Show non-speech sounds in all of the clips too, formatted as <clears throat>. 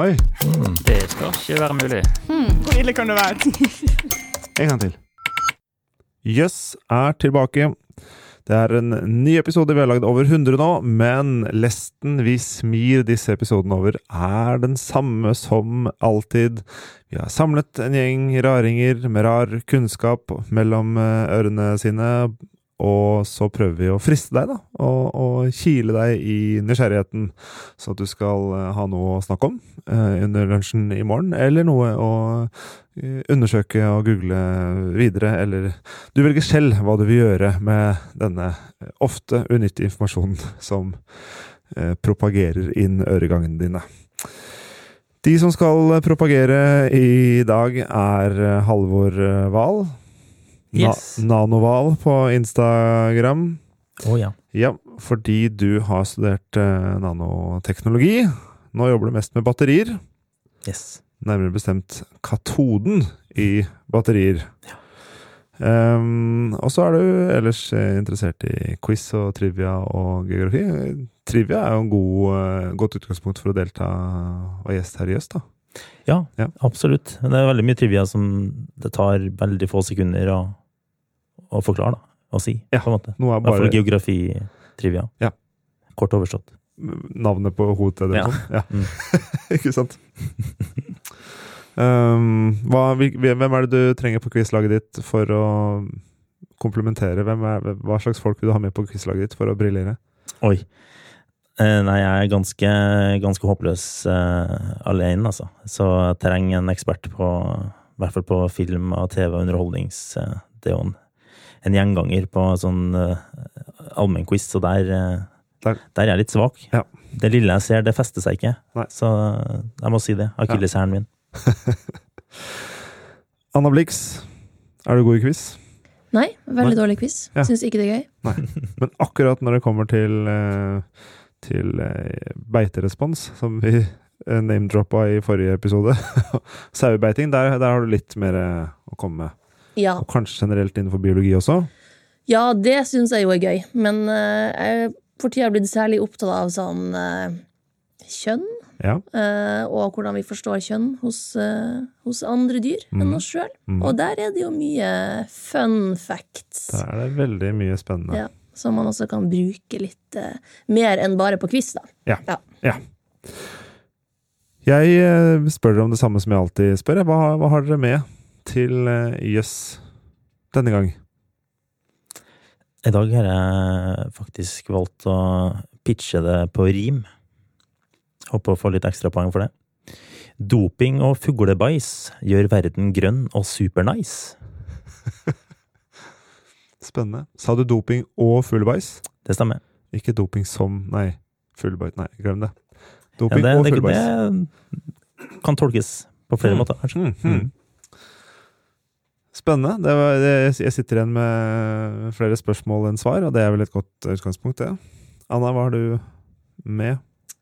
Oi, Det skal ikke være mulig. Hvor ille kan det være? en gang til. Jøss er tilbake. Det er en ny episode. Vi har lagd over 100 nå, men lesten vi smir disse episodene over, er den samme som alltid. Vi har samlet en gjeng raringer med rar kunnskap mellom eh, ørene sine, og så prøver vi å friste deg, da, og, og kile deg i nysgjerrigheten, så at du skal eh, ha noe å snakke om eh, under lunsjen i morgen, eller noe å eh, undersøke og google videre, eller du velger selv hva du vil gjøre med denne eh, ofte unyttige informasjonen som eh, propagerer inn øregangene dine. De som skal propagere i dag, er eh, Halvor Wahl. Yes. Na Nanoval på Instagram. Å ja. Ja, fordi du har studert eh, nanoteknologi. Nå jobber du mest med batterier. Yes. Nærmere bestemt katoden i batterier. Ehm, og så er du ellers eh, interessert i quiz og trivia og geografi. Trivia er jo en god, eh, godt utgangspunkt for å delta og gjest her i Øst, da. Ja, Ja. absolutt. Det er veldig mye trivia som det tar veldig få sekunder å, å forklare, da. Å si, Ja, på en måte. Noe er bare geografi-trivia. Ja. Kort overstått. navnet på hovedstedet. Ja. liksom. Ja. Mm. <laughs> Ikke sant? Um, hva, hvem er det du trenger på quizlaget ditt for å komplementere? Er, hva slags folk vil du ha med på quizlaget ditt for å briljere? Oi. Eh, nei, jeg er ganske, ganske håpløs eh, alene, altså. Så jeg trenger en ekspert på I hvert fall på film og TV og underholdnings... Eh, en, en gjenganger på sånn uh, allmennquiz, så der, uh, Der. der er jeg litt svak. Ja. Det lille jeg ser, det fester seg ikke. Nei. Så eh, jeg må si det. Akilleshælen min. <laughs> Anna Blix, er du god i quiz? Nei, veldig Nei. dårlig quiz. Ja. Syns ikke det er gøy. Men akkurat når det kommer til, til beiterespons, som vi name-droppa i forrige episode, <laughs> sauebeiting, der, der har du litt mer å komme med. Ja, Og kanskje generelt innenfor biologi også. ja det syns jeg jo er gøy, men uh, jeg er for tida blitt særlig opptatt av sånn uh, kjønn, Ja. Uh, og hvordan vi forstår kjønn hos, uh, hos andre dyr enn Mhm. oss sjøl. Mm. Og der er det jo mye fun facts Der er det veldig mye spennende. Ja. som man også kan bruke litt mer enn bare på quiz, da. Jeg eh, spør dere om det samme som jeg alltid spør. Hva, hva har dere med til eh, jøss denne gang? I dag har jeg faktisk valgt å pitche det på rim. Håper å få litt ekstrapoeng for det. Doping og fuglebæsj gjør verden grønn og supernice. <laughs> Spennende. Sa du doping og fuglebæsj? Det stemmer. Ikke doping som Nei, fuglebæsj. Nei, glem det. Ja, det, og fuglebæsj. det kan tolkes på flere Mm. måter, kanskje. Mm, mm. Spennende. Det var, det, jeg sitter igjen med flere spørsmål enn svar, og det er vel et godt utgangspunkt, det. Anna, hva har du med?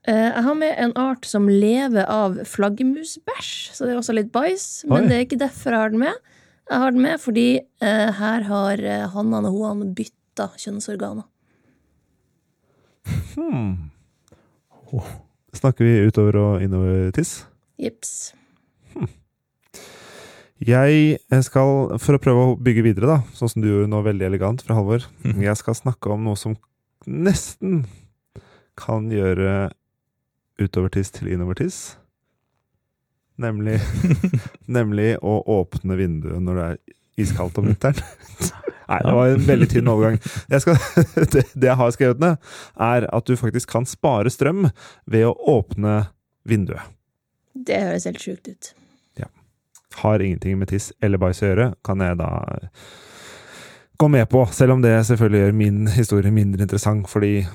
Eh, Jeg har med en art som lever av flaggermusbæsj, så det er også litt bæsj. Men Oi. det er ikke derfor jeg har den med. Jeg har den med fordi eh, her har eh, hannene og hoene bytta kjønnsorganer. Hmm. Snakker vi utover og innover tiss? Jips. Jeg skal, for å prøve å bygge videre, da, sånn som du gjorde nå veldig elegant fra Halvor Jeg skal snakke om noe som nesten kan gjøre utovertiss til innovertiss. Nemlig, <laughs> nemlig å åpne vinduet når det er iskaldt om vinteren. <laughs> Nei, det var en veldig tynn overgang. Jeg skal, <laughs> det, det jeg har skrevet ned, er at du faktisk kan spare strøm ved å åpne vinduet. Det høres helt sjukt ut. Har ingenting med tiss eller bæsj å gjøre, kan jeg da gå med på. Selv om det selvfølgelig gjør min historie mindre interessant, fordi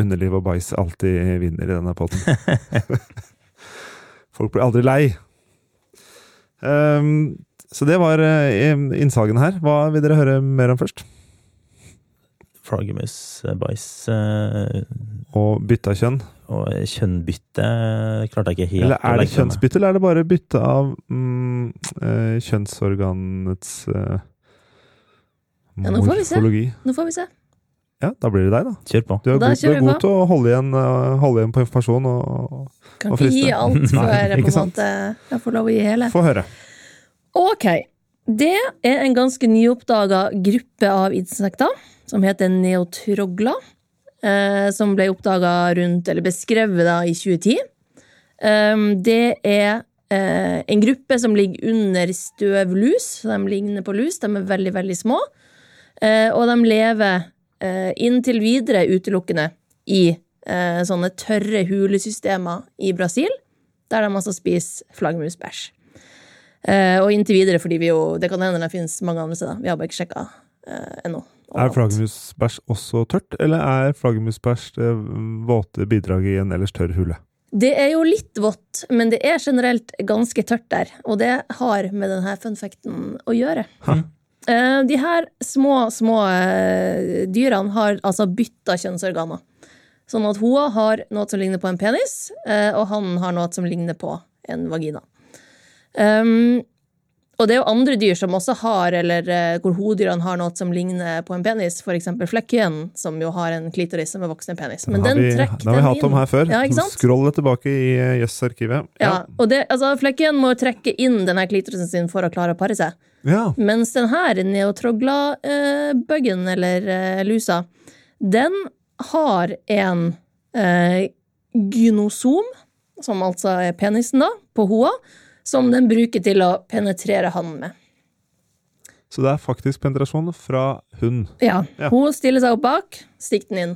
underliv og bæsj alltid vinner i denne poden. <laughs> Folk blir aldri lei. Um, så det var innsagen her. Hva vil dere høre mer om først? Flaggermus, eh, eh, Og bytte av kjønn? og kjønnbytte klarte jeg ikke helt Eller er det kjønnsbytte, eller er det bare bytte av mm, kjønnsorganets kjønnsorganets morfologi? Ja, nå får vi se. morfologi? Nå får vi se. Ja, da blir det deg, da. Kjør på. Du er, Da god, du er god på. til å holde igjen, uh, holde igjen på informasjon og Kan Og ikke gi alt <laughs> før jeg på en måte jeg får lov å gi hele. Få høre. Ok. Det er en ganske nyoppdaga gruppe av insekter som heter neotrogla. Eh, som ble oppdaga rundt, eller beskrevet da, i 2010. Um, det er eh, en gruppe som ligger under støvlus. De ligner på lus. De er veldig, veldig små. Eh, og de lever eh, inntil videre utelukkende i eh, sånne tørre hulesystemer i Brasil, der de altså spiser flaggermusbæsj. Eh, og inntil videre, fordi vi jo Det kan hende det finnes mange andre steder. Vi har bare ikke sjekka eh, ennå. Er flaggermusbæsj også tørt, eller er flaggermusbæsj det våte bidraget i en ellers tørr hule? Det er jo litt vått, men det er generelt ganske tørt der. Og det har med denne funfacten å gjøre. Hæ. Eh, de her små, små eh, dyrene har altså bytta kjønnsorganer. Sånn at hun har noe som ligner på en penis, eh, og han har noe som ligner på en vagina. Um, og det er jo andre dyr som også har, eller eh, hvor hoveddyrene har noe som ligner på en penis, eksempel flekkhyenen, som jo har en klitoris som er voksen en penis. Men Den den vi, trekker den har vi hatt om inn. her før. Ja? Skroll tilbake i uh, Jøss-arkivet. Ja, og det, altså, Flekkhyenen må trekke inn denne klitorisen sin for å klare å pare seg. ja. Mens den her neotrogla-buggen, eller eh, lusa, den har en eh, gynosom, som altså er penisen da, på hoa, som den bruker til å penetrere hannen med. Så det er faktisk penetrasjon fra hund. Ja, Ja. Hun stiller seg opp bak, stikker den inn.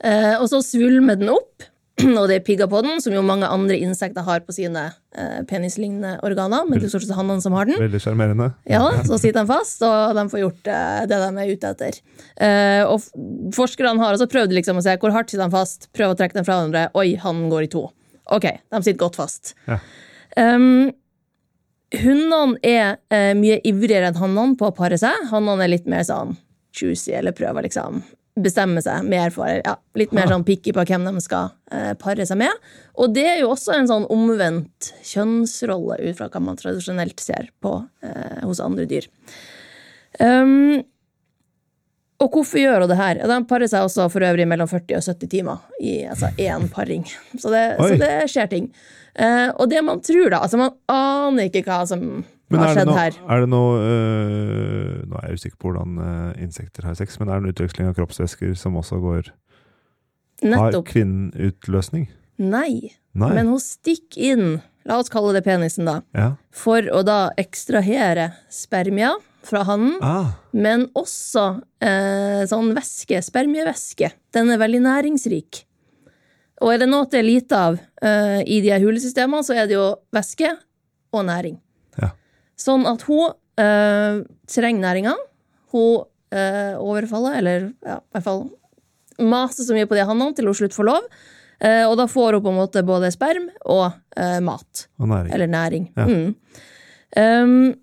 Eh, og så svulmer den opp, <clears throat> og det er pigger på den, som jo mange andre insekter har på sine eh, penislignende organer, men det er stort sett hannene som har den. Veldig sjarmerende. Ja, så sitter den fast, og de får gjort eh, det de er ute etter. Eh, og forskerne har også prøvd liksom å se hvor hardt sitter den fast, prøve å trekke den fra hverandre. Oi, han går i to. Ok, de sitter godt fast. Ja. Um, hundene er eh, mye ivrigere enn hannene på å pare seg. Hannene er litt mer sånn juicy, eller prøver liksom bestemme seg mer for ja, Litt mer Ah. sånn picky på hvem de skal eh, pare seg med. Og det er jo også en sånn omvendt kjønnsrolle ut fra hva man tradisjonelt ser på eh, hos andre dyr. Um, og hvorfor gjør hun det her? De parer seg også for øvrig mellom 40 og 70 timer i altså én paring. Så det, så det skjer ting. Eh, og det man tror, da Altså, man aner ikke hva som Men har skjedd noe, her. er det noe øh, Nå er jeg usikker på hvordan øh, insekter har sex, men er det en utveksling av kroppsvæsker som også går Har Nettopp. kvinnen utløsning? Nei. Nei. Men hun stikker inn, la oss kalle det penisen, da, ja. for å da ekstrahere spermia fra hannen. Ah, men også eh, sånn væske, spermievæske. Den er veldig næringsrik. Og er det noe det er lite av eh, i de her hulesystemene, så er det jo væske og næring. Ja. Sånn at hun eh, trenger næringa. Hun eh, overfaller, eller ja, i hvert fall maser så mye på de hannene til hun slutt får lov. Eh, og da får hun på en måte både sperm og eh, mat. og næring. Eller næring. Ja. Mm. Um,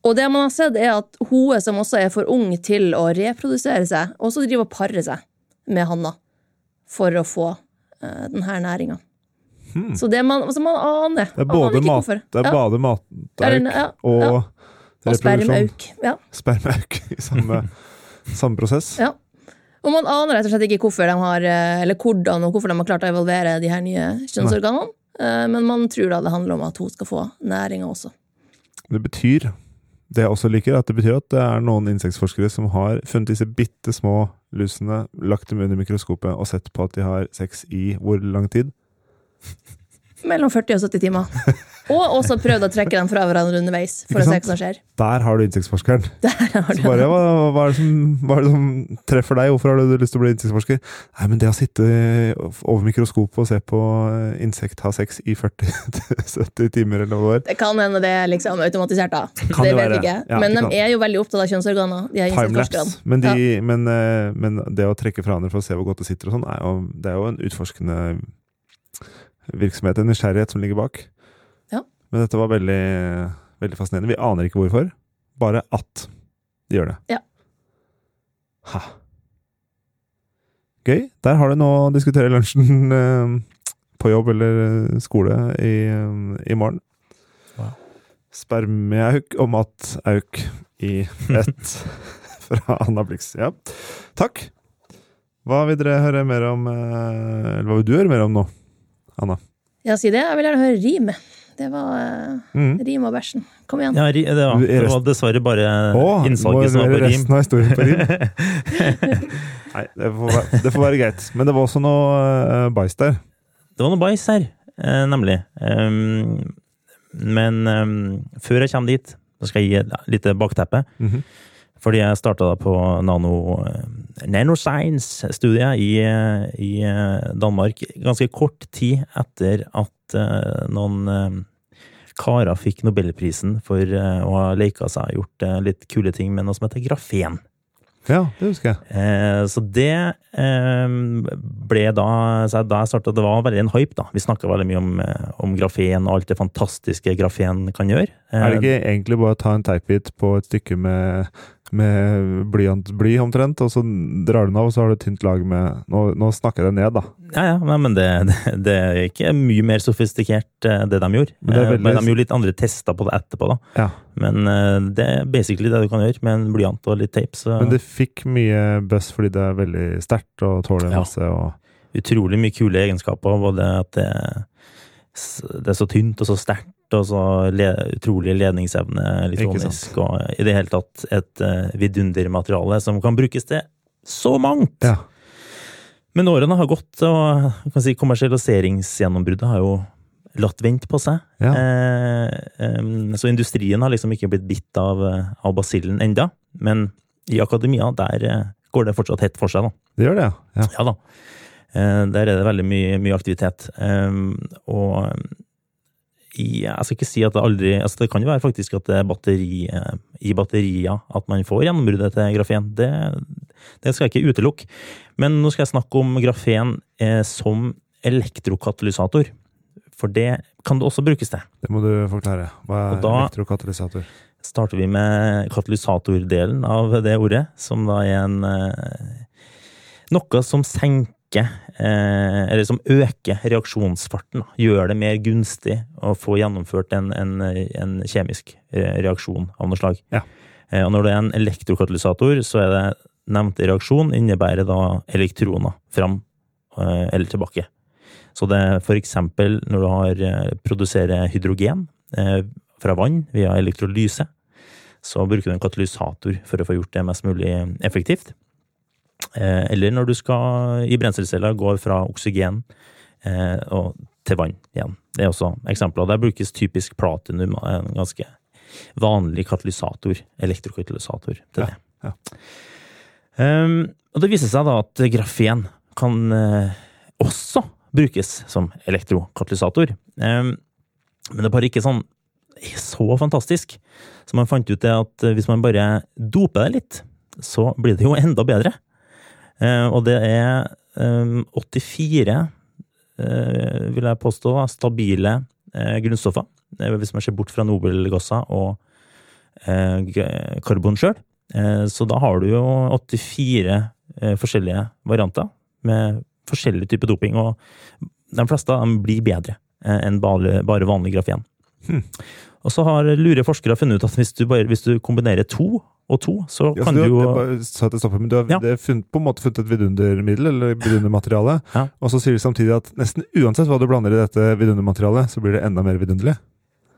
og det man har sett, er at hoet som også er for ung til å reprodusere seg, også driver og parer seg med hanna for å få uh, denne næringa. Hmm. Så det man, altså man aner Det er både, mat, det er ja. både matauk ja, og ja. Og spermauk. Ja. Spermauk i samme, samme prosess. ja. Og man aner rett og slett ikke hvorfor de har, eh, eller hvordan og hvorfor de har klart å evolvere de her nye kjønnsorganene. Nei. Men man tror da det handler om at hun skal få næringa også. Det betyr det jeg også liker, er at det betyr at det er noen insektforskere som har funnet disse bitte små lusene, lagt dem under mikroskopet og sett på at de har sex i hvor lang tid? Mellom 40 og 70 timer. <laughs> Og også prøvd å trekke dem fra hverandre underveis. For å se hva som skjer. Der har du <laughs> har Så bare, hva, hva, er det som, hva er det som treffer deg? Hvorfor har du lyst til å bli insektforsker? Nei, men det å sitte over mikroskopet og se på eh, insekt ha sex i 40-70 <laughs> timer eller noe år. Det kan hende det er liksom automatisert, da. Kan det jo vet vi ikke. Ja, Men de kan. er jo veldig opptatt av kjønnsorganer. De er Timelapse. Men, de, men, eh, men det å trekke fra hverandre for å se hvor godt det sitter og sånn, det er jo en utforskende virksomhet, en nysgjerrighet som ligger bak. Ja. Men dette var veldig, veldig fascinerende. Vi aner ikke hvorfor, bare at de gjør det. Ja. Ha. Gøy. Der har du noe å diskutere i lunsjen <laughs> eh, på jobb eller eh, skole i, eh, i morgen. Wow. Spermieauk og matauk i <laughs> ett fra Anna Blix. Ja. Takk. Hva vil dere høre mer om eh, Eller hva vil du høre mer om nå, Anna? Ja, si det. Jeg vil gjerne høre rim. Det var uh, Mm. rim og bæsjen. Kom igjen. Ja, ri- det var, det var dessverre bare Åh, innsalget som var på rim. resten av historien på rim? <laughs> Nei, det får, være, det får være greit. Men det var også noe uh, bæsj der. Det var noe bæsj her, eh, nemlig. Um, men um, før jeg kommer dit, så skal jeg gi et lite bakteppe. Mhm. Fordi jeg starta på nano, nanoscience-studiet i, i eh, Danmark ganske kort tid etter at uh, noen uh, karer fikk nobelprisen for uh, å ha leka seg og gjort litt kule ting med noe som heter grafen. Ja, det husker jeg. Eh, så det ble da så Da jeg startet, Det var veldig en hype, da. Vi snakka veldig mye om, om grafen og alt det fantastiske grafen kan gjøre. Er det ikke egentlig bare å ta en teipbit på et stykke med, med blyantbly omtrent, og så drar du den av, og så har du et tynt lag med Nå, nå snakker jeg det ned, da. Ja, ja, nei, men det, det, det er ikke mye mer sofistikert, eh, det de gjorde. Men Eh, veldig- Men de gjorde litt andre tester på det etterpå, da. Ja. Men eh, det er basically det du kan gjøre med en blyant og litt tape. Så Men det fikk mye buzz fordi det er veldig sterkt og tåler Ja. masse. og utrolig mye kule egenskaper. Både at det, det er så tynt og så sterkt, og så le, utrolig ledningsevne elektronisk. Og i det hele tatt et uh, vidundermateriale som kan brukes til så mangt! Ja. Men årene har gått, og si kommersialiseringsgjennombruddet har jo latt vente på seg. Ja. Eh, um, så industrien har liksom ikke blitt bitt av, eh, av basillen enda, men i akademia, der eh, går det fortsatt hett for seg, da. Det gjør det, ja. ja. Ja da. Eh, Der er det veldig mye, mye aktivitet. Um, og um, i, jeg skal ikke si at det aldri altså Det kan jo være faktisk at det er batteri, eh, i batterier at man får gjennombruddet til grafen. Det, det skal jeg ikke utelukke. Men nå skal jeg snakke om grafen eh, som elektrokatalysator. For det kan det også brukes til. Det må du forklare. Hva er Og da- elektrokatalysator? starter vi med katalysatordelen av det ordet, som da er en eh, Noe som senker eh, Eller som øker reaksjonsfarten. Gjør det mer gunstig å få gjennomført en, en, en kjemisk reaksjon av noe slag. Ja. Eh, og når det er en elektrokatalysator, så er det nevnte reaksjon innebærer da elektroner fram eh, eller tilbake. Så det er eksempel når du har produserer hydrogen fra vann via elektrolyse, så bruker du en katalysator for å få gjort det mest mulig effektivt. Eh, Eller når du skal i brenselceller gå fra oksygen eh, og til vann igjen. Det er også eksempler. Der brukes typisk platinum, en ganske vanlig katalysator, elektrokatalysator, til det. ja. Um, og det viser seg da at grafen kan eh, også brukes som elektrokatalysator. Um, men det er bare ikke sånn så fantastisk. Så man fant ut det at hvis man bare doper det litt, så blir det jo enda bedre. Eh, og det er eh, 84, eh, vil jeg påstå, stabile eh, grunnstoffer. Hvis man ser bort fra Nobelgasser og karbon sjøl. Så da har du jo 84 eh, forskjellige varianter med forskjellig type doping, og de fleste dem blir bedre enn bare, vanlig grafen. Hm. Og så har lure forskere funnet ut at hvis du, bare, hvis du kombinerer to og to, så Ja, kan du, du jo bare, så stopper, du har Ja. det funnet, på en måte funnet et vidundermiddel, eller vidundermateriale, <laughs> Ja. og så sier de samtidig at nesten uansett hva du blander i dette vidundermaterialet, så blir det enda mer vidunderlig.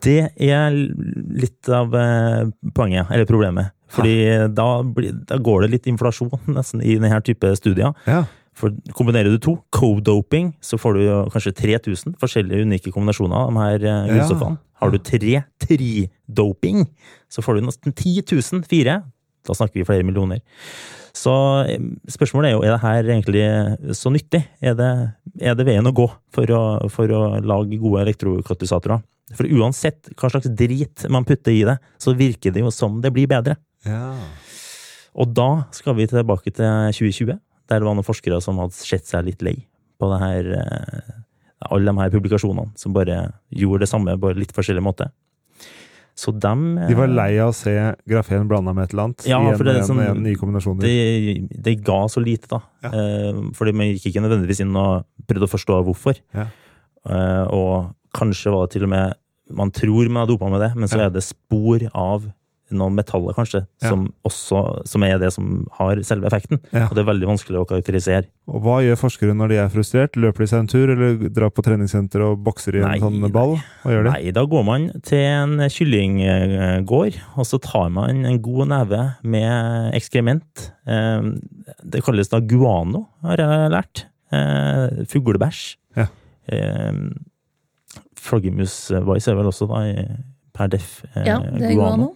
Det er litt av eh, poenget, eller problemet. Fordi da, blir, da går det litt inflasjon <laughs> nesten i denne type studier. Ja. For kombinerer du to, co-doping, så får du kanskje 3000 forskjellige unike kombinasjoner av de her grunnstoffene. grunnstoffene. Har du tre tri-doping, så får du nesten 10 000, fire. Da snakker vi flere millioner. Så eh, spørsmålet er jo, er det her egentlig så nyttig? Er det, er det veien å gå for å, for å lage gode elektrokatalysatorer? For uansett hva slags drit man putter i det, så virker det jo som det blir bedre. Ja. Og da skal vi tilbake til 2020, der det var noen forskere som hadde sett seg litt lei på det her, eh, alle de her publikasjonene, som bare gjorde det samme på litt forskjellig måte. Så dem eh, De var lei av å se grafen blanda med et eller annet Ja, en, for det er en, sånn- en, kombinasjoner. det, det ga så lite, da. Ja. Eh, fordi man gikk ikke nødvendigvis inn og prøvde å forstå hvorfor. Ja. Eh, og kanskje var det til og med Man tror man har dopa med det, men så er det spor av noen metaller, kanskje, Ja. som også som er det som har selve effekten. Ja. Og det er veldig vanskelig å karakterisere. Og hva gjør forskere når de er frustrert? Løper de seg en tur, eller drar på treningssenter og bokser i en Nei, sånn ball? Hva gjør de? Nei, da går man til en kyllinggård, og så tar man en god neve med ekskrement. Eh, Det kalles da guano, har jeg lært. Eh, Fuglebæsj. Ja. Eh, Flaggermusveis er vel også da per def Ja, det er guano.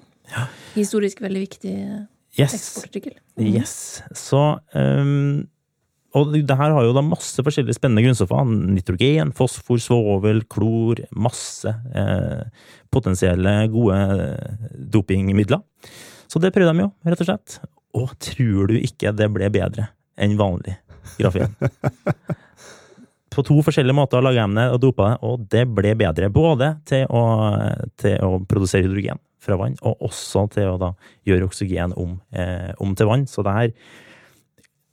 Historisk veldig viktig Yes. eksportartikkel. Yes. Så um, Og det her har jo da masse forskjellige spennende grunnstoffer. Nitrogen, fosfor, svovel, klor. Masse eh, potensielle gode eh, dopingmidler. Så det prøvde de jo, rett og slett. Og tror du ikke det ble bedre enn vanlig grafen? <laughs> På to forskjellige måter laga de det og dopa det, og det ble bedre. Både til å, til å produsere hydrogen fra vann, og også til å da gjøre oksygen om, eh, om til vann. Så det er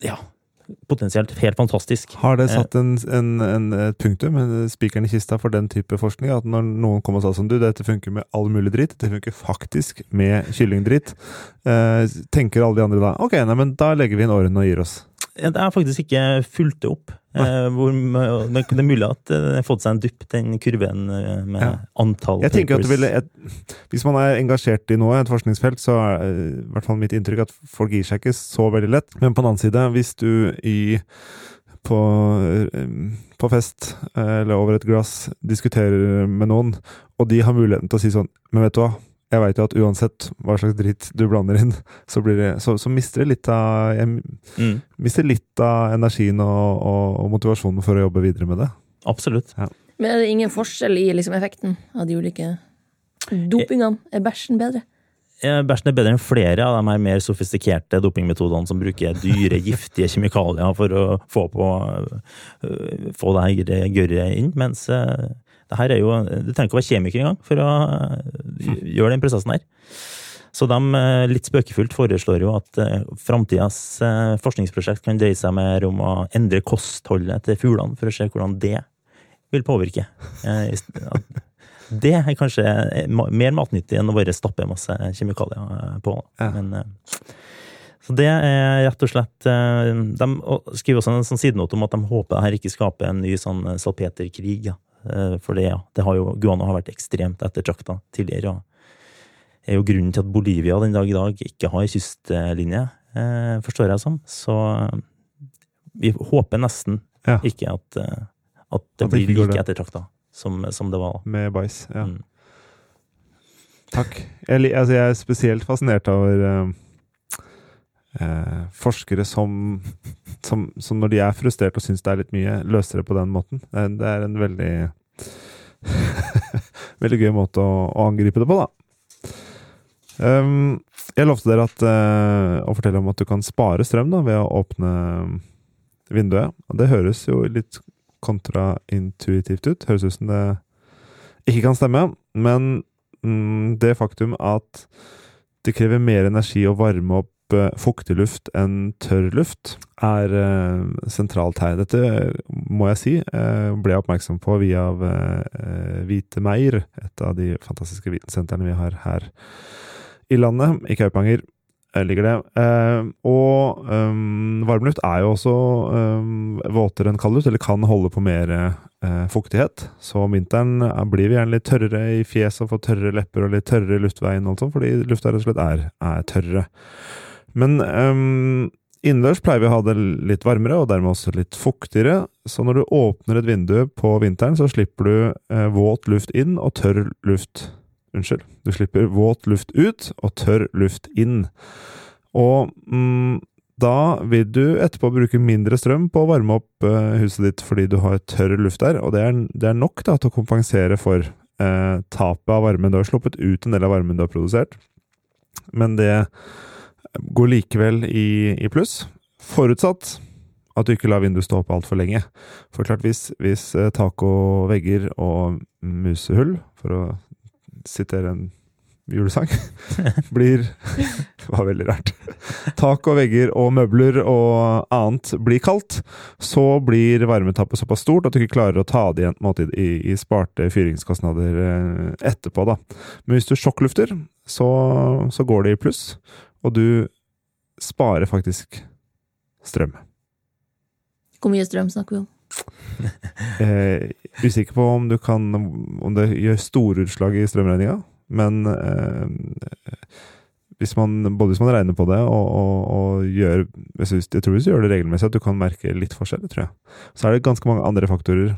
ja, potensielt helt fantastisk. Har det Eh. satt en, en, en, et punktum, spikeren i kista, for den type forskning? At når noen kommer og sa som du, dette funker med all mulig dritt, det funker faktisk med kyllingdritt, eh, tenker alle de andre da ok, nei, men da legger vi inn årene og gir oss. Det er faktisk ikke fulgt det opp. Eh, hvor, det er mulig at det har fått seg en dupp, den kurven eh, med Ja. antall Jeg papers. ville, et, Hvis man er engasjert i noe, et forskningsfelt, så er eh, i hvert fall mitt inntrykk at folk gir seg ikke så veldig lett. Men på den annen side, hvis du i på, eh, på fest eh, eller over et glass diskuterer med noen, og de har muligheten til å si sånn Men vet du hva, jeg veit jo at uansett hva slags dritt du blander inn, så, blir det, så, så mister det litt av Jeg mm, mister litt av energien og, og, og motivasjonen for å jobbe videre med det. Absolutt. Men er det ingen forskjell i liksom, effekten av de ulike dopingene? Er bæsjen bedre? Bæsjen er bedre enn flere av de her mer sofistikerte dopingmetodene som bruker dyre, giftige kjemikalier for å få, på, øh, få det her gørret inn, mens øh, det her er jo Du trenger ikke å være kjemiker engang for å øh, gjøre den prosessen her. Så de øh, litt spøkefullt foreslår jo at øh, framtidas øh, forskningsprosjekt kan dreie seg mer om å endre kostholdet til fuglene, for å se hvordan det vil påvirke. Eh, Det er kanskje mer matnyttig enn å bare stappe masse kjemikalier eh, på. Ja. Men, eh, så det er rett og slett eh, De skriver også en sånn sidenote om at de håper det her ikke skaper en ny sånn eh, salpeterkrig. Ja. Eh, For det, ja, det har jo, guano har vært ekstremt ettertrakta tidligere. og er jo grunnen til at Bolivia den dag i dag ikke har kystlinje, eh, forstår jeg som. Så eh, vi håper nesten Ja. ikke at, at det At blir det like ettertrakta som, som det var. Med bæsj. Ja. Mm. Takk. Jeg, altså jeg er spesielt fascinert over eh, eh, forskere som, som, som når de er frustrert og syns det er litt mye, løser det på den måten. Det er, det er en veldig <laughs> Veldig gøy måte å, å angripe det på, da. Um, jeg lovte dere at, uh, å fortelle om at du kan spare strøm da, ved å åpne vinduet. Og det høres jo litt kontraintuitivt ut. Høres ut som det ikke kan stemme. Men mm, det faktum at det krever mer energi å varme opp eh, fuktig luft enn tørr luft, er eh, sentralt her. Dette må jeg si, eh, ble jeg oppmerksom på via eh, Hvite Meir, et av de fantastiske vitensentrene vi har her i landet. I Kaupanger ligger det. Eh, og um, varmluft er jo også um, våtere enn kaldluft, eller kan holde på mer eh, fuktighet. Så om vinteren blir vi gjerne litt tørrere i fjeset og får tørre lepper og litt tørrere i luftveien, og sånt, fordi lufta rett og slett er, er tørrere. Men um, innendørs pleier vi å ha det litt varmere, og dermed også litt fuktigere. Så når du åpner et vindu på vinteren, så slipper du eh, våt luft inn og tørr luft Unnskyld. Du slipper våt luft ut og tørr luft inn. Og mm, da vil du etterpå bruke mindre strøm på å varme opp eh, huset ditt fordi du har tørr luft der, og det er, det er nok da, til å kompensere for eh, tapet av varmen. Du har sluppet ut en del av varmen du har produsert, men det går likevel i, i pluss, forutsatt at du ikke lar vinduet stå oppe altfor lenge. For klart, hvis, hvis eh, tak og vegger og musehull, for å sitere en julesang, <laughs> blir <laughs> Det var veldig rart. Tak og vegger og møbler og annet blir kaldt, så blir varmetappet såpass stort at du ikke klarer å ta det igjen måte, i, i sparte fyringskostnader eh, etterpå. da. Men hvis du sjokklufter, så, så går det i pluss, og du sparer faktisk strøm. Hvor mye strøm snakker vi om? <laughs> Eh, usikker på om du kan Om det gjør store utslag i strømregninga, men eh, hvis man, både hvis man regner på det og, og, og gjør Jeg synes- jeg tror hvis du gjør det regelmessig, at du kan merke litt forskjell, tror jeg. Så er det ganske mange andre faktorer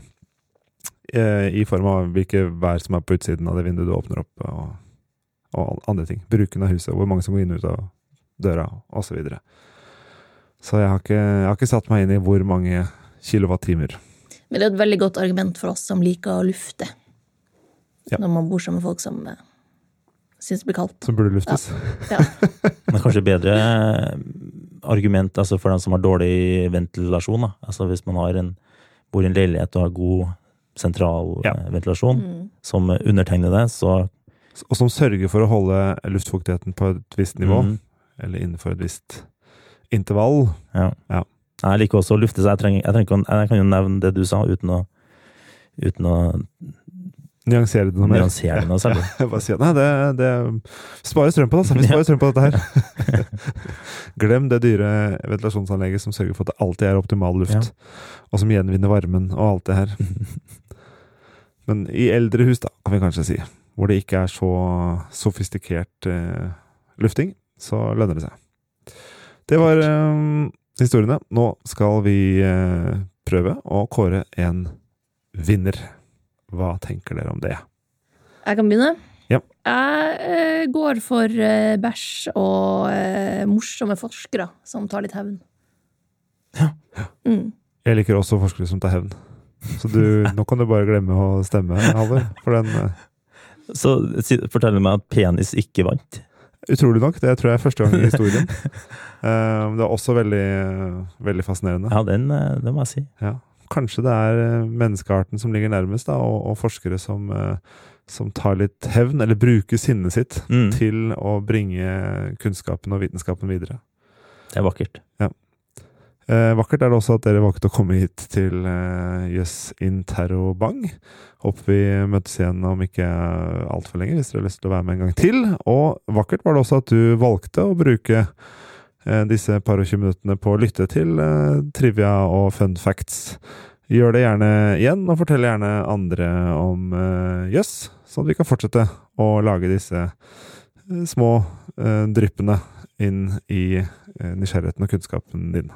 eh, i form av hvilke vær som er på utsiden av det vinduet du åpner opp, og, og andre ting. Bruken av huset, hvor mange som går inn og ut av døra, osv. Så, videre. så jeg har, ikke, jeg har ikke satt meg inn i hvor mange kilowattimer. Men det er et veldig godt argument for oss som liker å lufte. Ja. Når man bor sammen med folk som eh, syns det blir kaldt. som burde luftes. Ja. <laughs> Men kanskje bedre argument altså for den som har dårlig ventilasjon. Da. Altså hvis man har en, bor i en leilighet og har god sentral Ja. eh, ventilasjon, Mm. som undertegnede, så Og som sørger for å holde luftfuktigheten på et visst nivå, Mm. eller innenfor et visst intervall. Ja. Ja. Jeg liker også å lufte, så jeg, trenger, jeg, trenger, jeg kan jo nevne det du sa, uten å, uten å Nyansere det noe mer. nyansere det noe særlig. <laughs> Ja, bare sier nei, det, det Sparer strøm på det, altså. Vi sparer strøm på dette her. <laughs> Glem det dyre ventilasjonsanlegget som sørger for at det alltid er optimal luft. Ja. Og som gjenvinner varmen og alt det her. <laughs> Men i eldre hus, da, kan vi kanskje si, hvor det ikke er så sofistikert eh, lufting, så lønner det seg. Det var eh, historiene. Nå skal vi eh, prøve å kåre en vinner. Hva tenker dere om det? Jeg kan begynne. Ja. Jeg eh, går for eh, bæsj og eh, morsomme forskere som tar litt hevn. Ja. Mm. Jeg liker også forskere som tar hevn. Så du, <laughs> nå kan du bare glemme å stemme, Halvor. For den Så forteller fortell meg at penis ikke vant. Utrolig nok. Det tror jeg er første gang i <laughs> historien. Eh, det er også veldig, veldig fascinerende. Ja, den, eh, det må jeg si. Ja. Kanskje det er eh, menneskearten som ligger nærmest, da, og, og forskere som, som tar litt hevn, eller bruker sinnet sitt Mm, til å bringe kunnskapen og vitenskapen videre. det er vakkert. Eh, vakkert er det også at dere valgte å komme hit til Jøss eh, Interrobang. Håper vi møtes igjen om ikke altfor lenge, hvis dere har lyst til å være med en gang til. Og vakkert var det også at du valgte å bruke eh, disse par og 20 minuttene på å lytte til eh, trivia og fun facts. Gjør det gjerne igjen, og fortell gjerne andre om eh, Jøss, sånn at vi kan fortsette å lage disse eh, små eh, dryppene inn i eh, nysgjerrigheten og kunnskapen din.